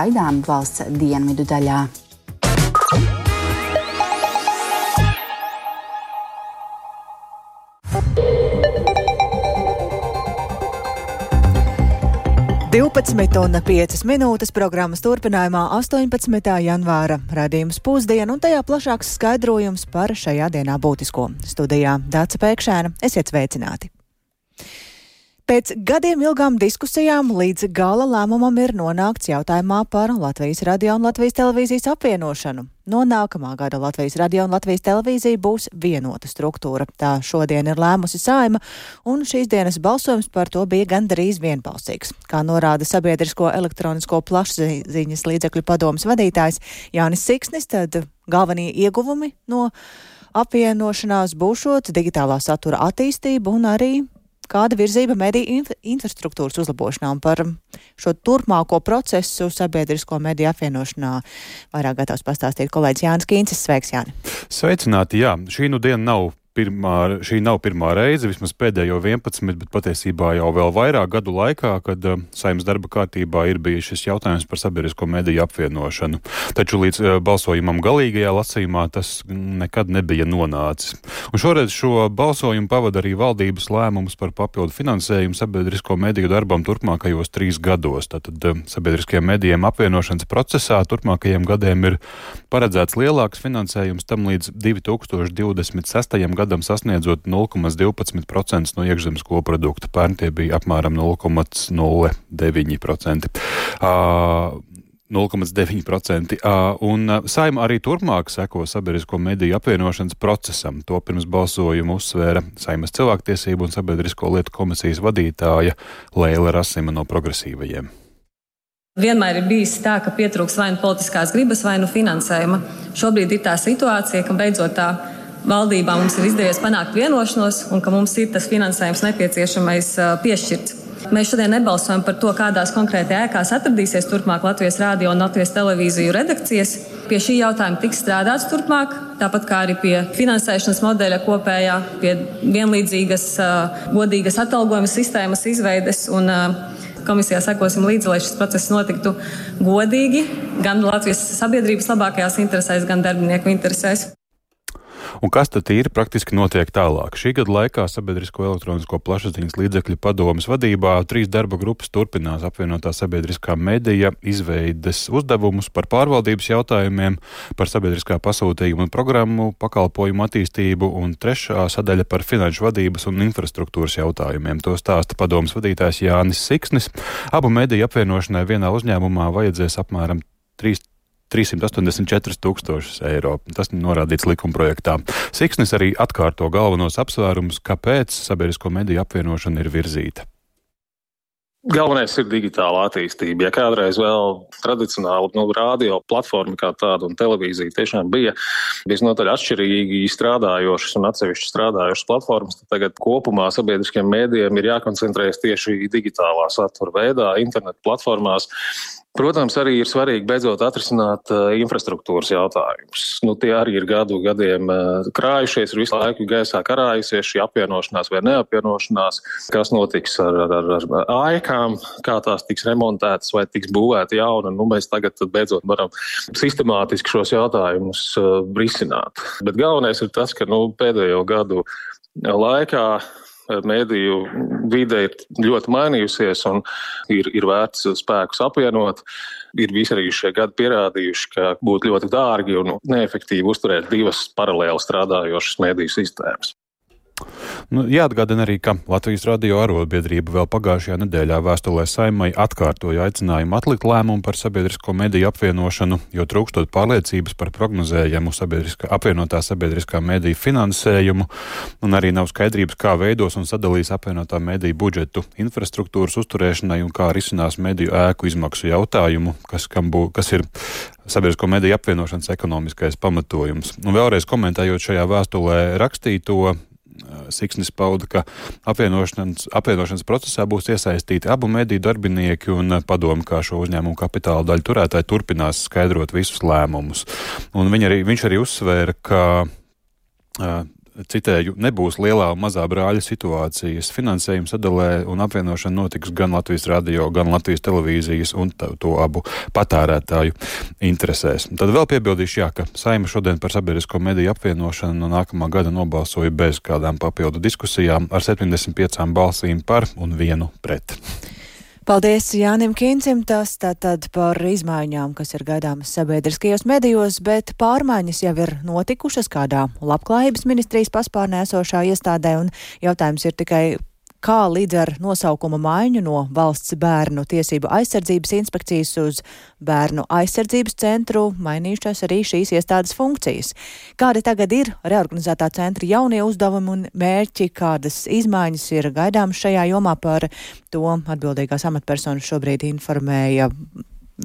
gaidām valsts dienvidu daļā. 12 un 5 minūtes programmas turpinājumā 18. janvāra radījums pusdiena un tajā plašāks skaidrojums par šajā dienā būtisko. Studijā Dāca Pēkšēna, esiet sveicināti! Pēc gadiem ilgām diskusijām līdz gala lēmumam ir nonākts jautājumā par Latvijas radio un Latvijas televīzijas apvienošanu. No nākamā gada Latvijas radio un Latvijas televīzija būs vienota struktūra. Tā šodien ir lēmusi saima, un šīs dienas balsojums par to bija gandrīz vienbalsīgs. Kā norāda sabiedrisko elektronisko plašsaziņas līdzekļu padomas vadītājs Jānis Siksnis, tad galvenie ieguvumi no apvienošanās būšot digitālā satura attīstība un arī kāda virzība mediju inf infrastruktūras uzlabošanā un par šo turpmāko procesu sabiedrisko mediju apvienošanā vairāk gatavs pastāstīt kolēģis Jānis Kīncis. Sveiks, Jāni! Sveicināti, jā! Šī nu diena nav pirmā, šī nav pirmā reize, vismaz pēdējo 11, bet patiesībā jau vēl vairāk gadu laikā, kad uh, saimnes darba kārtībā ir bijis šis jautājums par sabiedrisko mediju apvienošanu. Taču līdz uh, balsojumam galīgajā lasījumā tas nekad nebija nonācis. Un šoreiz šo balsojumu pavada arī valdības lēmums par papildu finansējumu sabiedrisko mediju darbam turpmākajos trīs gados. Tātad uh, sabiedriskajiem medijiem apvienošanas procesā turpmākajiem gadiem ir paredzēts lielāks finansējums tam līdz 2026 gadam sasniedzot 0,12% no iekšzemes koprodukta. Pērn tie bija apmēram 0,09%. Uh, 0,9%. Un saima arī turpmāk seko sabiedrisko mediju apvienošanas procesam. To pirms balsojuma uzsvēra saimas cilvēktiesību un sabiedrisko lietu komisijas vadītāja Lēla Rasima no progresīvajiem. Vienmēr ir bijis tā, ka pietrūks vai nu politiskās gribas, vai nu finansējuma. Šobrīd ir tā situācija, ka beidzot tā valdībā mums ir izdevies panākt vienošanos un ka mums ir tas finansējums nepieciešamais piešķirts. Mēs šodien nebalsojam par to, kādās konkrēti ēkās atradīsies turpmāk Latvijas rādio un Latvijas televīziju redakcijas. Pie šī jautājuma tiks strādāts turpmāk, tāpat kā arī pie finansēšanas modeļa kopējā, pie vienlīdzīgas, godīgas atalgojuma sistēmas izveides. Un, Komisijā sekosim līdzi, lai šis process notiktu godīgi, gan Latvijas sabiedrības labākajās interesēs, gan darbinieku interesēs. Un kas tad ir praktiski notiek tālāk? Šī gada laikā sabiedrisko elektronisko plašsaziņas līdzekļu padomas vadībā trīs darba grupas turpinās apvienotā sabiedriskā medija izveides uzdevumus par pārvaldības jautājumiem, par sabiedriskā pasūtījuma programmu, pakalpojumu attīstību un trešā sadaļa par finanšu vadības un infrastruktūras jautājumiem. To stāsta padomas vadītājs Jānis Siksnis. Abu mediju apvienošanai vienā uzņēmumā vajadzēs apmēram 3 384 tūkstošus eiro. Tas norādīts likumprojektā. Siksnis arī atkārto galvenos apsvērumus, kāpēc sabiedrisko mediju apvienošana ir virzīta. Galvenais ir digitāla attīstība. Ja kādreiz vēl tradicionāli nu, radio platforma kā tāda un televīzija tiešām bija visnotaļ atšķirīgi strādājošas un atsevišķi strādājošas platformas, tad tagad kopumā sabiedriskiem mēdījiem ir jākoncentrējas tieši digitālā satura veidā, internetu platformās. Protams, arī ir svarīgi beidzot atrisināt uh, infrastruktūras jautājumus. Nu, tie arī ir gadu gadiem uh, krājušies, ir visu laiku gaisā karājusies šī apvienošanās vai neapvienošanās. Kas notiks ar, ar, ar, ar aikām, kā tās tiks remontētas vai tiks būvēta jauna. Nu, mēs tagad beidzot varam sistemātiski šos jautājumus uh, risināt. Bet galvenais ir tas, ka nu, pēdējo gadu laikā mēdīju vide ir ļoti mainījusies un ir, ir vērts spēkus apvienot. Ir visi arī šie gadi pierādījuši, ka būtu ļoti dārgi un neefektīvi uzturēt divas paralēli strādājošas mēdīju sistēmas. Nu, jāatgādina arī, ka Latvijas radio arotbiedrība vēl pagājušajā nedēļā vēstulē saimai atkārtoja aicinājumu atlikt lēmumu par sabiedrisko mediju apvienošanu, jo trūkstot pārliecības par prognozējumu sabiedriskā, apvienotā sabiedriskā mediju finansējumu, un arī nav skaidrības, kā veidos un sadalīs apvienotā mediju budžetu infrastruktūras uzturēšanai un kā risinās mediju ēku izmaksu jautājumu, kas, bū, kas ir sabiedrisko mediju apvienošanas ekonomiskais pamatojums. Un vēlreiz komentējot šajā vēstulē rakstīto, Siksnis pauda, ka apvienošanas, apvienošanas procesā būs iesaistīti abu mediju darbinieki un padomu, kā šo uzņēmumu kapitāla daļu turētāji turpinās skaidrot visus lēmumus. Un arī, viņš arī uzsvēra, ka citēju, nebūs lielā un mazā brāļa situācijas. Finansējuma sadalē un apvienošana notiks gan Latvijas radio, gan Latvijas televīzijas un to abu patērētāju interesēs. Tad vēl piebildīšu, jā, ka Saima šodien par sabiedrisko mediju apvienošanu no nākamā gada nobalsoja bez kādām papildu diskusijām ar 75 balsīm par un vienu pret. Paldies Jānim Kīncim. Tas tātad par izmaiņām, kas ir gaidāmas sabiedriskajos medijos, bet pārmaiņas jau ir notikušas kādā labklājības ministrijas paspārnē esošā iestādē, un jautājums ir tikai, kā līdz ar nosaukuma maiņu no valsts bērnu tiesību aizsardzības inspekcijas uz bērnu aizsardzības centru mainījušās arī šīs iestādes funkcijas. Kādi tagad ir reorganizētā centra jaunie uzdevumi un mērķi, kādas izmaiņas ir gaidāmas šajā jomā par to atbildīgās amatpersonas šobrīd informēja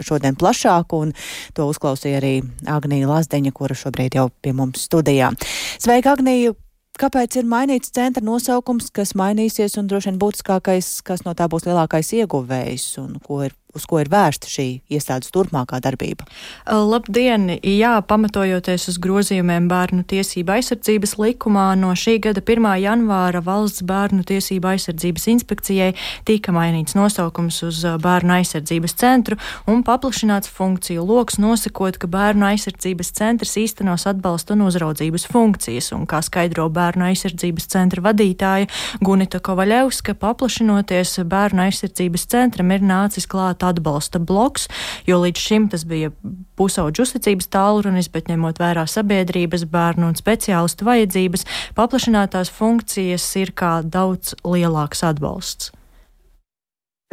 šodien plašāk, un to uzklausīja arī Agnija Lazdeņa, kura šobrīd jau pie mums studijā. Sveika, Agnija! Kāpēc ir mainīts centra nosaukums, kas mainīsies, un droši vien būtiskākais, kas no tā būs lielākais ieguvējs, un ko ir uz ko ir vērsta šī iestādes turpmākā darbība? Labdien! Jā, pamatojoties uz grozījumiem bērnu tiesību aizsardzības likumā, no šī gada 1. janvāra valsts bērnu tiesību aizsardzības inspekcijai tika mainīts nosaukums uz bērnu aizsardzības centru un paplašināts funkciju loks, nosakot, ka bērnu aizsardzības centrs īstenos atbalsta un uzraudzības funkcijas, un kā skaidro bērnu aizsardzības centra vadītāja Gunita Kovaļevska, paplašinoties bērnu aizsardzības centram ir nācis klāt atbalsta bloks, jo līdz šim tas bija pusauģu uzticības tālrunis, bet ņemot vērā sabiedrības, bērnu un speciālistu vajadzības, paplašinātās funkcijas ir kā daudz lielāks atbalsts.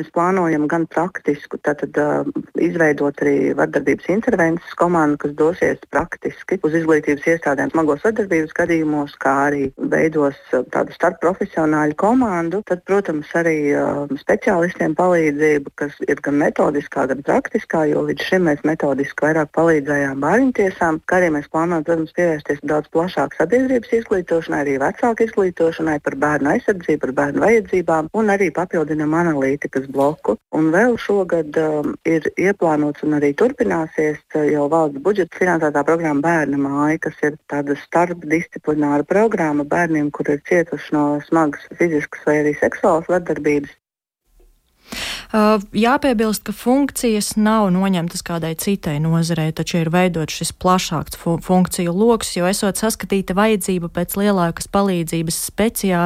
Mēs plānojam gan praktisku, tātad uh, izveidot arī vardarbības intervences komandu, kas dosies praktiski uz izglītības iestādēm smagos vardarbības gadījumos, kā arī veidos uh, tādu starpprofesionāļu komandu. Tad, protams, arī uh, speciālistiem palīdzību, kas ir gan metodiskā, gan praktiskā, jo līdz šim mēs metodiski vairāk palīdzējām bērntiesām, kā arī mēs plānojam, protams, pievērsties daudz plašāk sabiedrības izglītošanai, arī vecāku izglītošanai par bērnu aizsardzību, par bērnu vajadzībām un arī papildinam analītikas ekonomikas bloku. Un vēl šogad um, ir ieplānots un arī turpināsies uh, jau valsts budžeta finansētā programma Bērna māja, kas ir tāda starpdisciplināra programma bērniem, kur ir cietuši no smagas fiziskas vai arī seksuālas vardarbības. Uh, jāpiebilst, ka funkcijas nav noņemtas kādai citai nozarei, taču ir veidots šis plašāks fu funkciju lokus, jo esot saskatīta vajadzība pēc lielākas palīdzības, speciā,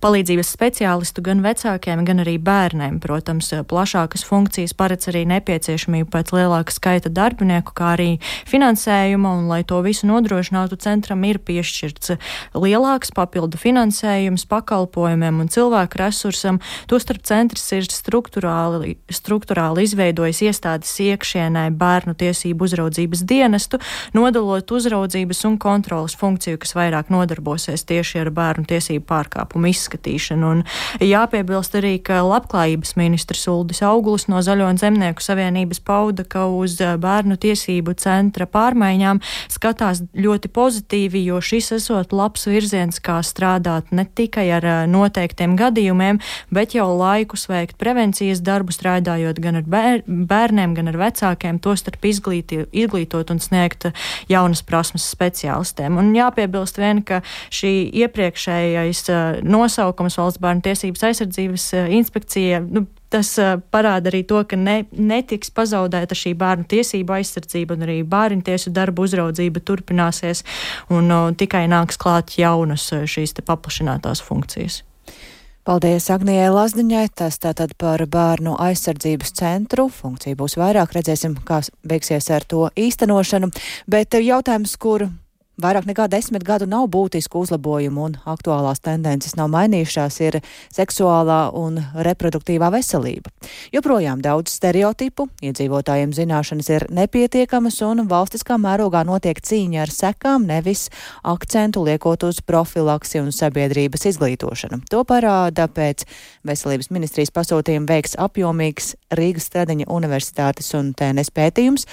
palīdzības speciālistu gan vecākiem, gan arī bērniem. Protams, plašākas funkcijas paredz arī nepieciešamību pēc lielāka skaita darbinieku, kā arī finansējuma, un lai to visu nodrošinātu, centram ir piešķirts lielāks papildu finansējums pakalpojumiem un cilvēku resursam. Tostarp centrs ir struktūrāli struktūrāli, struktūrāli izveidojis iestādes iekšienē bērnu tiesību uzraudzības dienestu, nodalot uzraudzības un kontrolas funkciju, kas vairāk nodarbosies tieši ar bērnu tiesību pārkāpumu izskatīšanu. Un jāpiebilst arī, ka labklājības ministrs Uldis Augulis no Zaļo un Zemnieku savienības pauda, ka uz bērnu tiesību centra pārmaiņām skatās ļoti pozitīvi, jo šis esot labs virziens, kā strādāt ne tikai ar noteiktiem gadījumiem, bet jau laikus veikt prevencijas darbu darbu strādājot gan ar bērniem, gan ar vecākiem, tostarp izglīti, izglītot un sniegt jaunas prasmes speciālistiem. Un jāpiebilst vien, ka šī iepriekšējais nosaukums valsts bērnu tiesības aizsardzības inspekcija, nu, Tas parāda arī to, ka ne, netiks pazaudēta šī bērnu tiesība aizsardzība un arī bērnu tiesu darbu uzraudzība turpināsies un uh, tikai nāks klāt jaunas šīs paplašinātās funkcijas. Paldies Agnijai Lazdiņai, tas tātad par bērnu aizsardzības centru. Funkcija būs vairāk, redzēsim, kā beigsies ar to īstenošanu. Bet jautājums, kur Vairāk nekā desmit gadu nav būtisku uzlabojumu un aktuālās tendences nav mainījušās, ir seksuālā un reproduktīvā veselība. Joprojām daudz stereotipu, iedzīvotājiem zināšanas ir nepietiekamas un valstiskā mērogā notiek cīņa ar sekām, nevis akcentu liekot uz profilaksi un sabiedrības izglītošanu. To parāda pēc veselības ministrijas pasūtījuma veiks apjomīgs Rīgas Stradiņa universitātes un TNS pētījums,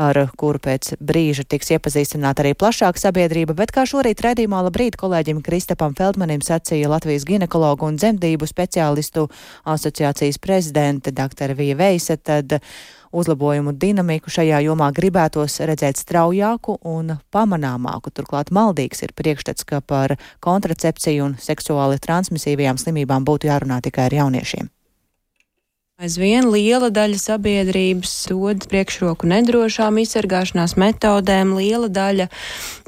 ar kuru pēc brīža tiks iepazīstināta arī plašāk sabiedrība, bet kā šorīt redzījumā labrīt kolēģim Kristapam Feldmanim sacīja Latvijas ginekologu un dzemdību speciālistu asociācijas prezidente dr. Vija Veisa, tad uzlabojumu dinamiku šajā jomā gribētos redzēt straujāku un pamanāmāku. Turklāt maldīgs ir priekšstats, ka par kontracepciju un seksuāli transmisīvajām slimībām būtu jārunā tikai ar jauniešiem. Aizvien liela daļa sabiedrības dod priekšroku nedrošām izsargāšanās metodēm, liela daļa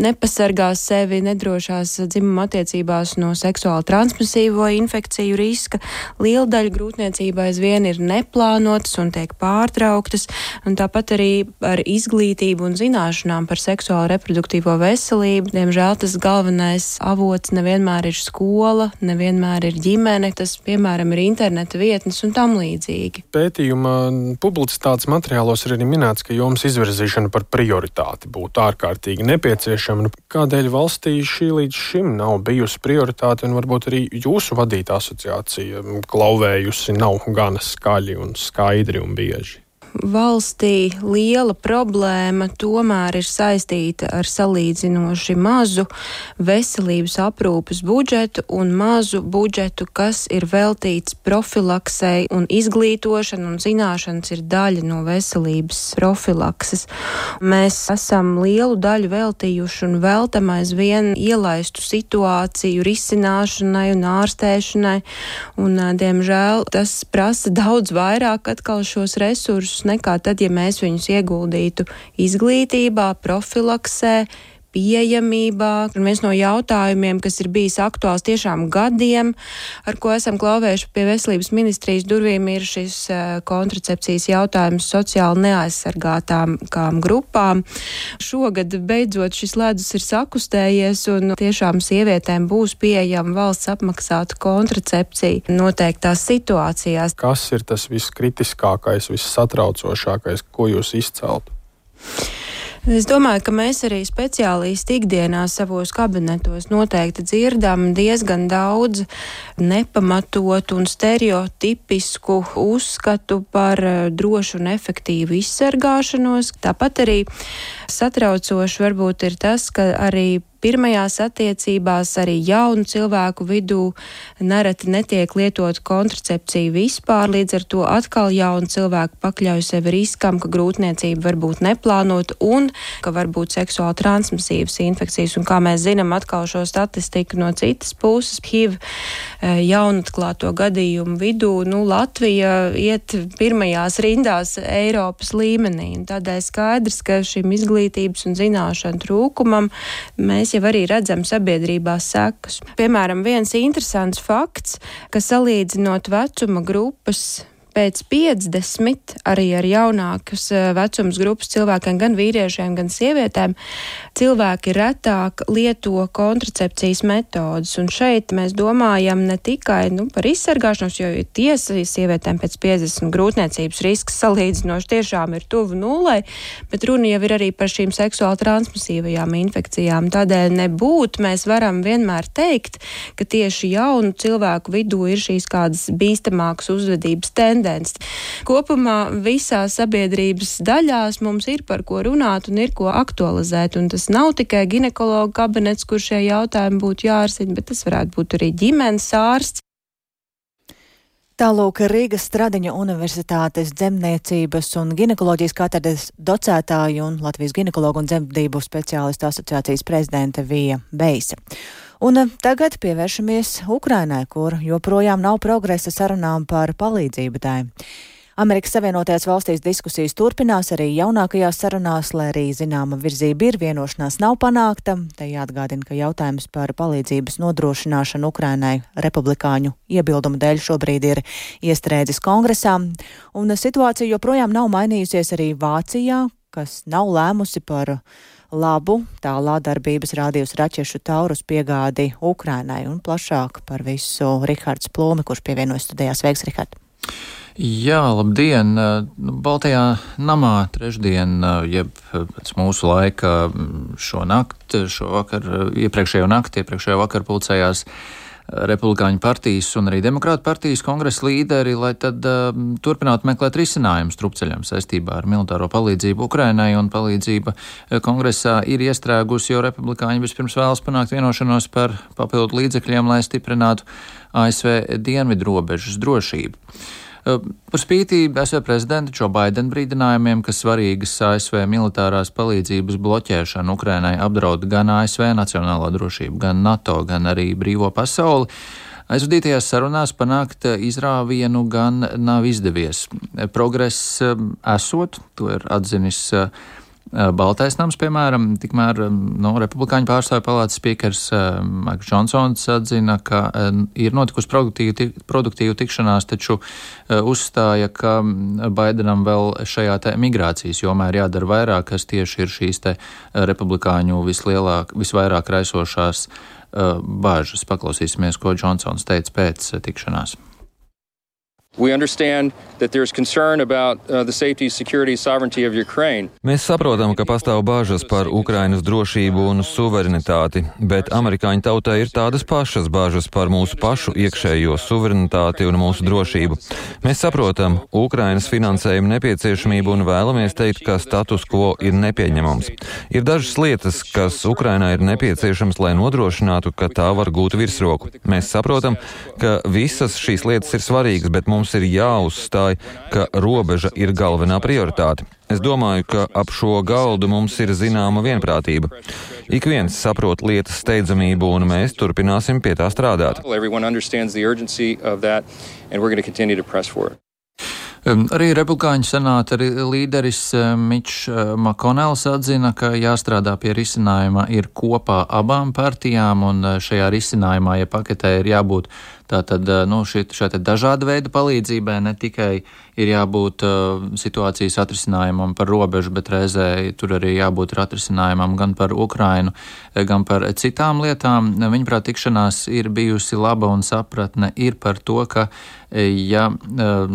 nepasargā sevi nedrošās dzimuma attiecībās no seksuāli transmisīvo infekciju riska, liela daļa grūtniecība aizvien ir neplānotas un tiek pārtrauktas, un tāpat arī ar izglītību un zināšanām par seksuālo reproduktīvo veselību. Diemžēl tas galvenais avots nevienmēr ir skola, nevienmēr ir ģimene, tas, piemēram, ir interneta vietnes un tam līdzīgi svarīgi. Pētījuma publicitātes materiālos ir arī minēts, ka jomas izvirzīšana par prioritāti būtu ārkārtīgi nepieciešama. Kādēļ valstī šī līdz šim nav bijusi prioritāte, un varbūt arī jūsu vadītā asociācija klauvējusi nav gana skaļi un skaidri un bieži? Valstī liela problēma tomēr ir saistīta ar salīdzinoši mazu veselības aprūpas budžetu un mazu budžetu, kas ir veltīts profilaksei un izglītošana un zināšanas ir daļa no veselības profilakses. Mēs esam lielu daļu veltījuši un veltam aizvien ielaistu situāciju risināšanai un ārstēšanai, un, diemžēl, tas prasa daudz vairāk atkal šos resursus nekā tad, ja mēs viņus ieguldītu izglītībā, profilaksē, pieejamībā. Un viens no jautājumiem, kas ir bijis aktuāls tiešām gadiem, ar ko esam klauvējuši pie veselības ministrijas durvīm, ir šis uh, kontracepcijas jautājums sociāli neaizsargātām grupām. Šogad beidzot šis ledus ir sakustējies un tiešām sievietēm būs pieejama valsts apmaksāta kontracepcija noteiktās situācijās. Kas ir tas viskritiskākais, vissatraucošākais, ko jūs izceltu? Es domāju, ka mēs arī speciālisti ikdienā savos kabinetos noteikti dzirdam diezgan daudz nepamatotu un stereotipisku uzskatu par eh, drošu un efektīvu izsargāšanos. Tāpat arī satraucoši varbūt ir tas, ka arī pirmajās attiecībās arī jaunu cilvēku vidū nereti netiek lietot kontracepcija vispār, līdz ar to atkal jaunu cilvēku pakļauj sevi riskam, ka grūtniecība var būt neplānota un ka var būt seksuāli transmisīvas infekcijas. Un kā mēs zinām atkal šo statistiku no citas puses, HIV e, jaunatklāto gadījumu vidū, nu, Latvija iet pirmajās rindās Eiropas līmenī. Tādēļ skaidrs, ka šim izglītības un zināšanu trūkumam mēs jau arī redzam sabiedrībā sekas. Piemēram, viens interesants fakts, ka salīdzinot vecuma grupas pēc 50 arī ar jaunākas eh, vecums grupas cilvēkiem, gan vīriešiem, gan sievietēm, cilvēki retāk lieto kontracepcijas metodas. Un šeit mēs domājam ne tikai nu, par izsargāšanos, jo tiesa sievietēm pēc 50 grūtniecības risks salīdzinoši tiešām ir tuvu nulai, bet runa jau ir arī par šīm seksuāli transmisīvajām infekcijām. Tādēļ nebūtu mēs varam vienmēr teikt, ka tieši jaunu cilvēku vidū ir šīs kādas bīstamākas uzvedības tendences tendenci. Kopumā visās sabiedrības daļās mums ir par ko runāt un ir ko aktualizēt. Un tas nav tikai ginekologa kabinets, kur šie jautājumi būtu jārisina, bet tas varētu būt arī ģimenes ārsts. Tālūk Rīgas Stradiņa Universitātes dzemniecības un ginekoloģijas katedras docētāja un Latvijas ginekologu un dzemdību speciālistu asociācijas prezidente Vija Beisa. Un eh, tagad pievēršamies Ukrainai, kur joprojām nav progresa sarunām par palīdzību tai. Amerikas Savienotajās valstīs diskusijas turpinās arī jaunākajās sarunās, lai arī zināma virzība ir, vienošanās nav panākta. Te jāatgādina, ka jautājums par palīdzības nodrošināšanu Ukrainai republikāņu iebildumu dēļ šobrīd ir iestrēdzis kongresā, un situācija joprojām nav mainījusies arī Vācijā, kas nav lēmusi par labu tālā darbības rādījus raķešu taurus piegādi Ukrainai un plašāk par visu Rihards Plūmi, kurš pievienojas studijās. Sveiks, Rihard! Jā, labdien! Nu, Baltajā namā trešdien, jeb pēc mūsu laika šo nakti, šo vakar, iepriekšējo nakti, iepriekšējo vakar pulcējās Republikāņu partijas un arī Demokrātu partijas kongresa līderi, lai tad uh, turpinātu meklēt risinājumu strupceļam saistībā ar militāro palīdzību Ukrainai un palīdzība kongresā ir iestrēgusi, jo republikāņi vispirms vēlas panākt vienošanos par papildu līdzekļiem, lai stiprinātu ASV dienvidu robežas drošību. Par spīti ASV prezidenta Joe Biden brīdinājumiem, ka svarīgas ASV militārās palīdzības bloķēšana Ukrainai apdraud gan ASV nacionālo drošību, gan NATO, gan arī brīvo pasauli. Aizvadītajās sarunās panākt izrāvienu gan nav izdevies. Progress esot, to ir atzinis Eh, Baltais nams, piemēram, tikmēr no nu, Republikāņu pārstāvju palātas spīkers eh, Maiks Džonsons atzina, ka eh, ir notikusi produktīva, produktīva tikšanās, taču uzstāja, ka Baidenam vēl šajā te migrācijas jomā ir jādara vairāk, kas tieši ir šīs te republikāņu vislielāk, visvairāk raisošās bāžas. Paklausīsimies, ko Džonsons teica pēc tikšanās. Mēs saprotam, ka pastāv bāžas par Ukrainas drošību un suverenitāti, bet amerikāņu tautai ir tādas pašas bāžas par mūsu pašu iekšējo suverenitāti un mūsu drošību. Mēs saprotam Ukrainas finansējumu nepieciešamību un vēlamies teikt, ka status quo ir nepieņemams. Ir dažas lietas, kas Ukrainai ir nepieciešams, lai nodrošinātu, ka tā var gūt virsroku. Mēs saprotam, ka visas šīs lietas ir svarīgas, bet mums mums ir jāuzstāj, ka robeža ir galvenā prioritāte. Es domāju, ka ap šo galdu mums ir zināma vienprātība. Ik viens saprot lietas steidzamību, un mēs turpināsim pie tā strādāt. Arī republikāņu senāta līderis Mičs Makonels atzina, ka jāstrādā pie risinājuma ir kopā abām partijām, un šajā risinājumā, ja paketē ir jābūt Tātad nu, šī, šī dažāda veida palīdzībai ne tikai ir jābūt uh, situācijas atrisinājumam par robežu, bet reizē tur arī jābūt atrisinājumam gan par Ukrainu, gan par citām lietām. Viņuprāt, tikšanās ir bijusi laba un sapratne ir par to, ka ja uh,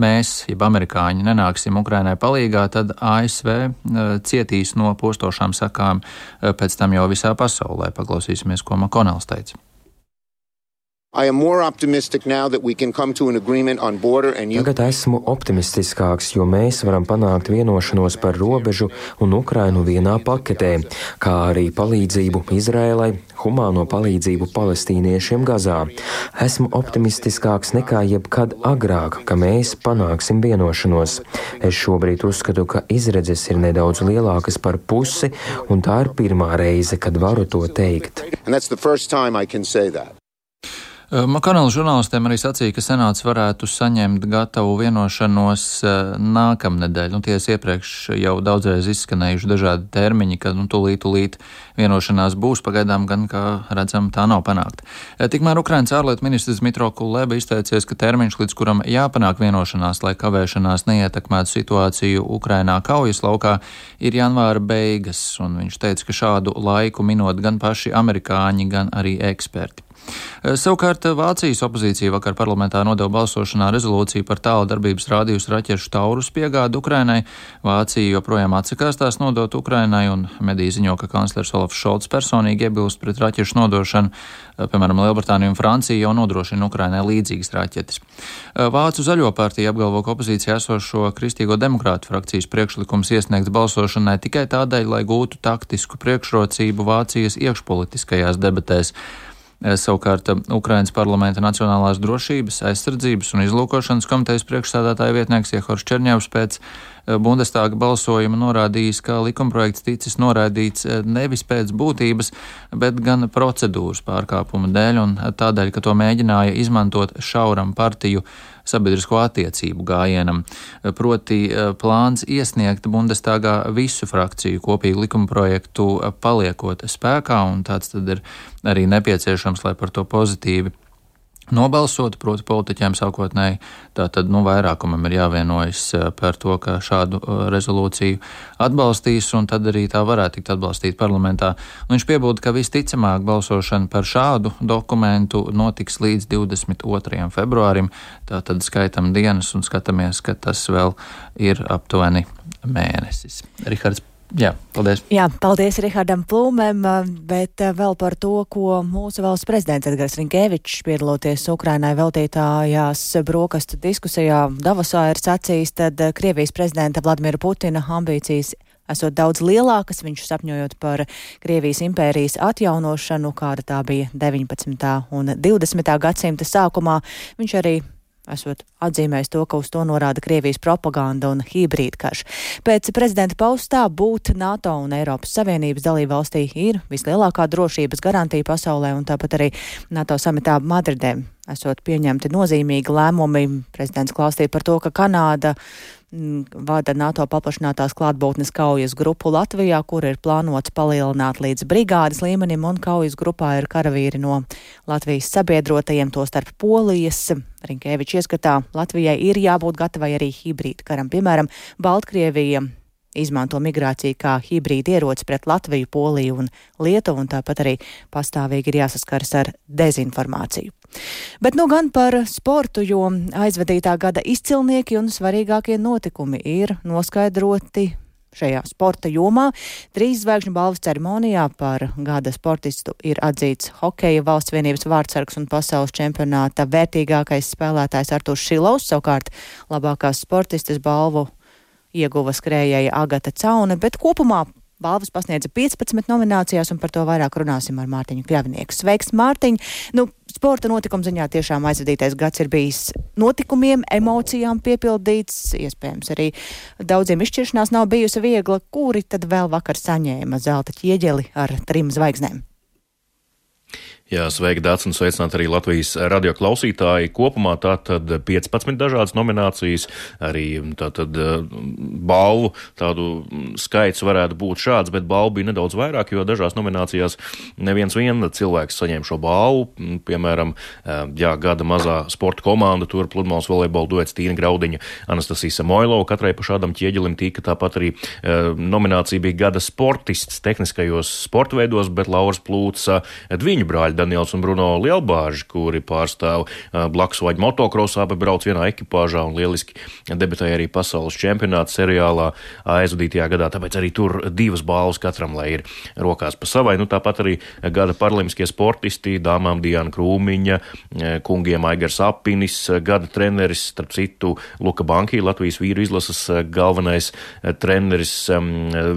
mēs, jeb amerikāņi, nenāksim Ukrainai palīgā, tad ASV uh, cietīs no postošām sakām pēc tam jau visā pasaulē. Paklausīsimies, ko Makonels teica. Tagad esmu optimistiskāks, jo mēs varam panākt vienošanos par robežu un Ukrainu vienā paketē, kā arī palīdzību Izrēlai, humāno palīdzību palestīniešiem Gazā. Esmu optimistiskāks nekā jebkad agrāk, ka mēs panāksim vienošanos. Es šobrīd uzskatu, ka izredzes ir nedaudz lielākas par pusi, un tā ir pirmā reize, kad varu to teikt. Eh, Makonela žurnālistiem arī sacīja, ka senāts varētu saņemt gatavu vienošanos eh, nākamnedēļ. Nu, ties iepriekš jau daudzreiz izskanējuši dažādi termiņi, ka nu, tūlīt, tūlīt vienošanās būs. Pagaidām gan, kā redzam, tā nav panākta. Eh, tikmēr Ukrainas ārlietu ministrs Mitro Kuleba izteicies, ka termiņš, līdz kuram jāpanāk vienošanās, lai kavēšanās neietekmētu situāciju Ukrainā kaujas laukā, ir janvāra beigas, un viņš teica, ka šādu laiku minot gan paši amerikāņi, gan arī eksperti. Eh, savukārt eh, Vācijas opozīcija vakar parlamentā nodeva balsošanā rezolūciju par tālu darbības rādījus raķešu taurus piegādu Ukrainai. Vācija joprojām atsakās tās nodot Ukrainai, un mediji ziņo, ka kanclers Olafs Šolts personīgi iebilst pret raķešu nodošanu. Eh, piemēram, Lielbritānija un Francija jau nodrošina Ukrainai līdzīgas raķetes. Vācu zaļo partija apgalvo, ka opozīcijā esošo Kristīgo demokrātu frakcijas priekšlikums iesniegts balsošanai tikai tādēļ, lai gūtu taktisku priekšrocību Vācijas iekšpolitiskajās debatēs. Eh, savukārt eh, Ukrainas parlamenta Nacionālās drošības, aizsardzības un izlūkošanas komitejas priekšsādātāja vietnieks Iehors Čerņevs pēc Bundestāga balsojuma norādījis, ka likumprojekts ticis noraidīts nevis pēc būtības, bet gan procedūras pārkāpuma dēļ un tādēļ, ka to mēģināja izmantot šauram partiju sabiedrisko attiecību gājienam. Proti eh, plāns iesniegt Bundestāgā visu frakciju kopīgu likumprojektu eh, paliekot spēkā, un tāds tad ir arī nepieciešams, lai par to pozitīvi nobalsot, proti politiķiem sākotnēji, tātad nu, vairākumam ir jāvienojas eh, par to, ka šādu eh, rezolūciju atbalstīs, un tad arī tā varētu tikt atbalstīta parlamentā. Un viņš piebūda, ka visticamāk balsošana par šādu dokumentu notiks līdz 22. februārim, tātad skaitam dienas un skatāmies, ka tas vēl ir aptuveni mēnesis. Rihards Jā, paldies. Jā, paldies Rihardam Plūmēm, bet eh, vēl par to, ko mūsu valsts prezidents Edgars Rinkēvičs piedaloties Ukrainai veltītājās brokastu diskusijā Davosā ir sacījis, tad eh, Krievijas prezidenta Vladimira Putina ambīcijas esot daudz lielākas, viņš sapņojot par Krievijas impērijas atjaunošanu, kāda tā bija 19. un 20. gadsimta sākumā. Viņš arī esot atzīmējis to, ka uz to norāda Krievijas propaganda un hibrīdkarš. Pēc prezidenta paustā būt NATO un Eiropas Savienības dalībvalstī ir vislielākā drošības garantija pasaulē, un tāpat arī NATO samitā Madridē esot pieņemti nozīmīgi lēmumi. Prezidents klāstīja par to, ka Kanāda vada NATO paplašinātās klātbūtnes kaujas grupu Latvijā, kur ir plānots palielināt līdz brigādes līmenim, un kaujas grupā ir karavīri no Latvijas sabiedrotajiem, to starp Polijas. Rinkēvičs ieskatā, Latvijai ir jābūt gatavai arī hibrīda karam, piemēram, Baltkrievija izmanto migrāciju kā hibrīda ieroci pret Latviju, Poliju un Lietuvu, un tāpat arī pastāvīgi ir jāsaskaras ar dezinformāciju. Bet nu gan par sportu, jo aizvadītā gada izcilnieki un svarīgākie notikumi ir noskaidroti šajā sporta jomā. Trīs zvaigžņu balvas ceremonijā par gada sportistu ir atzīts hokeja valsts vienības vārdsargs un pasaules čempionāta vērtīgākais spēlētājs Artūrs Šilovs, savukārt labākās sportistes balvu ieguva skrējēja Agata Cauna, bet kopumā balvas pasniedza 15 nominācijās, un par to vairāk runāsim ar Mārtiņu Kļavnieku. Sveiks, Mārtiņ! Nu, sporta notikuma ziņā tiešām aizvadītais gads ir bijis notikumiem, emocijām piepildīts, iespējams arī daudziem izšķiršanās nav bijusi viegla. Kuri tad vēl vakar saņēma zelta ķieģeli ar trim zvaigznēm? Jā, sveiki, Dārts, un sveicināt arī Latvijas radio klausītāji. Kopumā tā tad 15 dažādas nominācijas, arī tātad balvu tādu skaits varētu būt šāds, bet balvu bija nedaudz vairāk, jo dažās nominācijās neviens vien cilvēks saņēma šo balvu. Piemēram, jā, gada mazā sporta komanda, tur pludmales volejbola duets Tīna Graudiņa, Anastasija Samoilova, katrai pa šādam ķieģelim tika tāpat arī nominācija bija gada sportists tehniskajos sportveidos, bet Lauras Plūca Dviņu brāļa Daniels un Bruno Lielbāži, kuri pārstāv blakus vaļu motokrosā, bet brauc vienā ekipāžā un lieliski debitēja arī pasaules čempionāta seriālā aizvadītajā gadā. Tāpēc arī tur divas balvas katram, lai ir rokās pa savai. Nu, tāpat arī gada paralimpiskie sportisti, dāmām Diana Krūmiņa, kungiem Aigars Apinis, gada treneris, starp citu, Luka Banki, Latvijas vīru izlases galvenais treneris.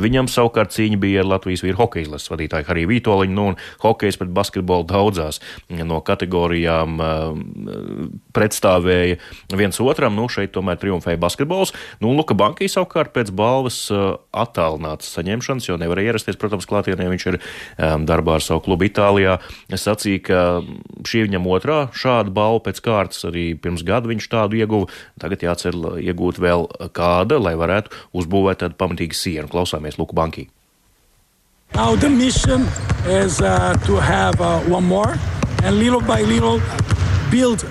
Viņam savukārt cīņa bija ar Latvijas vīru hokeja izlases vadītāju Hariju Vītoliņu, nu, un hokejs pret basketbolu daudzās no kategorijām pretstāvēja viens otram. Nu, šeit tomēr triumfēja basketbols. Nu, Luka Bankī savukārt pēc balvas attālināts saņemšanas, jo nevarēja ierasties, protams, klātienē. Viņš ir darbā ar savu klubu Itālijā. Es sacīju, ka šī viņam otrā šāda balva pēc kārtas arī pirms gada viņš tādu ieguva. Tagad jācer iegūt vēl kāda, lai varētu uzbūvēt tādu pamatīgu sienu. Klausāmies Luka Bankī. Now the mission is uh, to have uh, one more and little by little build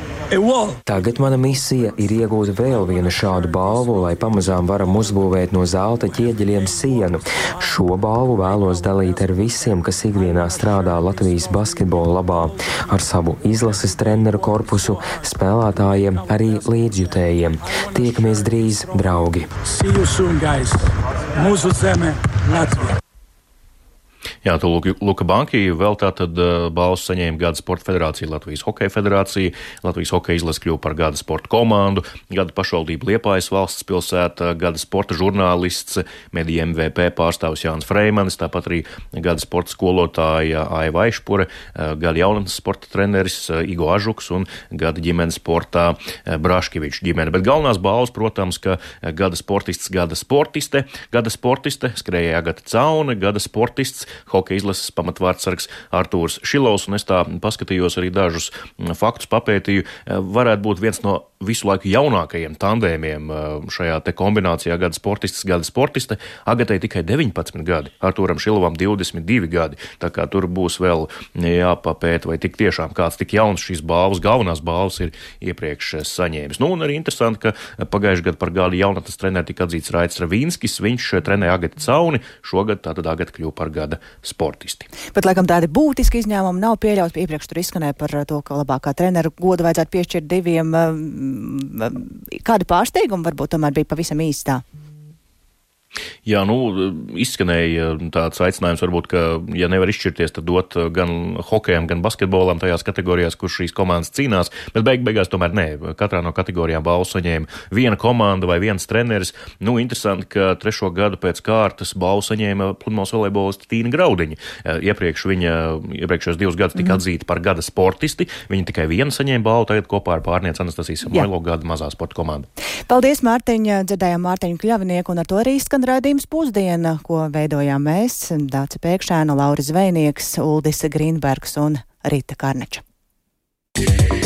Tagad mana misija ir iegūt vēl vienu šādu balvu, lai pamazām varam uzbūvēt no zelta ķieģeļiem sienu. Šo balvu vēlos dalīt ar visiem, kas ikdienā strādā Latvijas basketbola labā, ar savu izlases treneru korpusu, spēlētājiem, arī līdzjutējiem. Tiekamies drīz, draugi! Mūsu zeme Latvija! Jā, to Luka Banki vēl tātad uh, balvas saņēma Gada Sporta Federācija, Latvijas Hokeja Federācija, Latvijas Hokeja izlase kļuva par Gada Sporta komandu, Gada pašvaldība Liepājas valsts pilsēta, Gada Sporta žurnālists, mediju MVP pārstāvis Jānis Freimanis, tāpat arī Gada Sporta skolotāja Aiva Aišpure, uh, Gada jaunatnes sporta treneris uh, Igo Ažuks un Gada ģimenes sportā Braškevičs ģimene. Bet galvenās balvas, protams, ka Gada sportists, Gada sportiste, Gada sportiste skrēja Agata Caune, Gada sportists hokeja izlases pamatvārdsargs Artūrs Šilovs, un es tā paskatījos arī dažus faktus, papētīju. Varētu būt viens no visu laiku jaunākajiem tandēmiem eh, šajā kombinācijā gada sportists, gada sportiste. Agatai tikai 19 gadi, Artūram Šilovam 22 gadi, tā kā tur būs vēl jāpapēta, vai tik tiešām kāds tik jauns šīs balvas, galvenās balvas ir iepriekš eh, saņēmis. Nu, un arī interesanti, ka pagājušajā gadā par gada jaunatnes treneru tika atzīts Raits Ravīnskis, viņš trenēja Agati Cauni, šogad tātad Agata kļuva par gada sportisti. Bet, laikam, tādi būtiski izņēmumi nav pieļauts. Iepriekš tur izskanēja par to, ka labākā treneru godu vajadzētu piešķirt diviem. Um, kādi pārsteigumi varbūt tomēr bija pavisam īstā? Jā, nu, izskanēja tāds aicinājums, varbūt, ka, ja nevar izšķirties, tad dot gan hokejam, gan basketbolam tajās kategorijās, kur šīs komandas cīnās, bet beig beigās tomēr nē. Katrā no kategorijām balvu saņēma viena komanda vai viens treneris. Nu, interesanti, ka trešo gadu pēc kārtas balvu saņēma pludmales volejbolisti Tīna Graudiņa. Iepriekš viņa, iepriekšējos divus gadus tika mm. atzīta par gada sportisti. Viņa tikai vienu saņēma balvu, tagad kopā ar pārnieci Anastasijas Samoilo gada mazā sporta komanda. Paldies, Mārtiņa! Dzirdējām Mārtiņu Kļavinieku un ar to arī skan skan raidījums pusdiena, ko veidojām mēs, Dāca Pēkšēna, Lauris Zvejnieks, Uldis Grīnbergs un Rita Karneča. Yeah.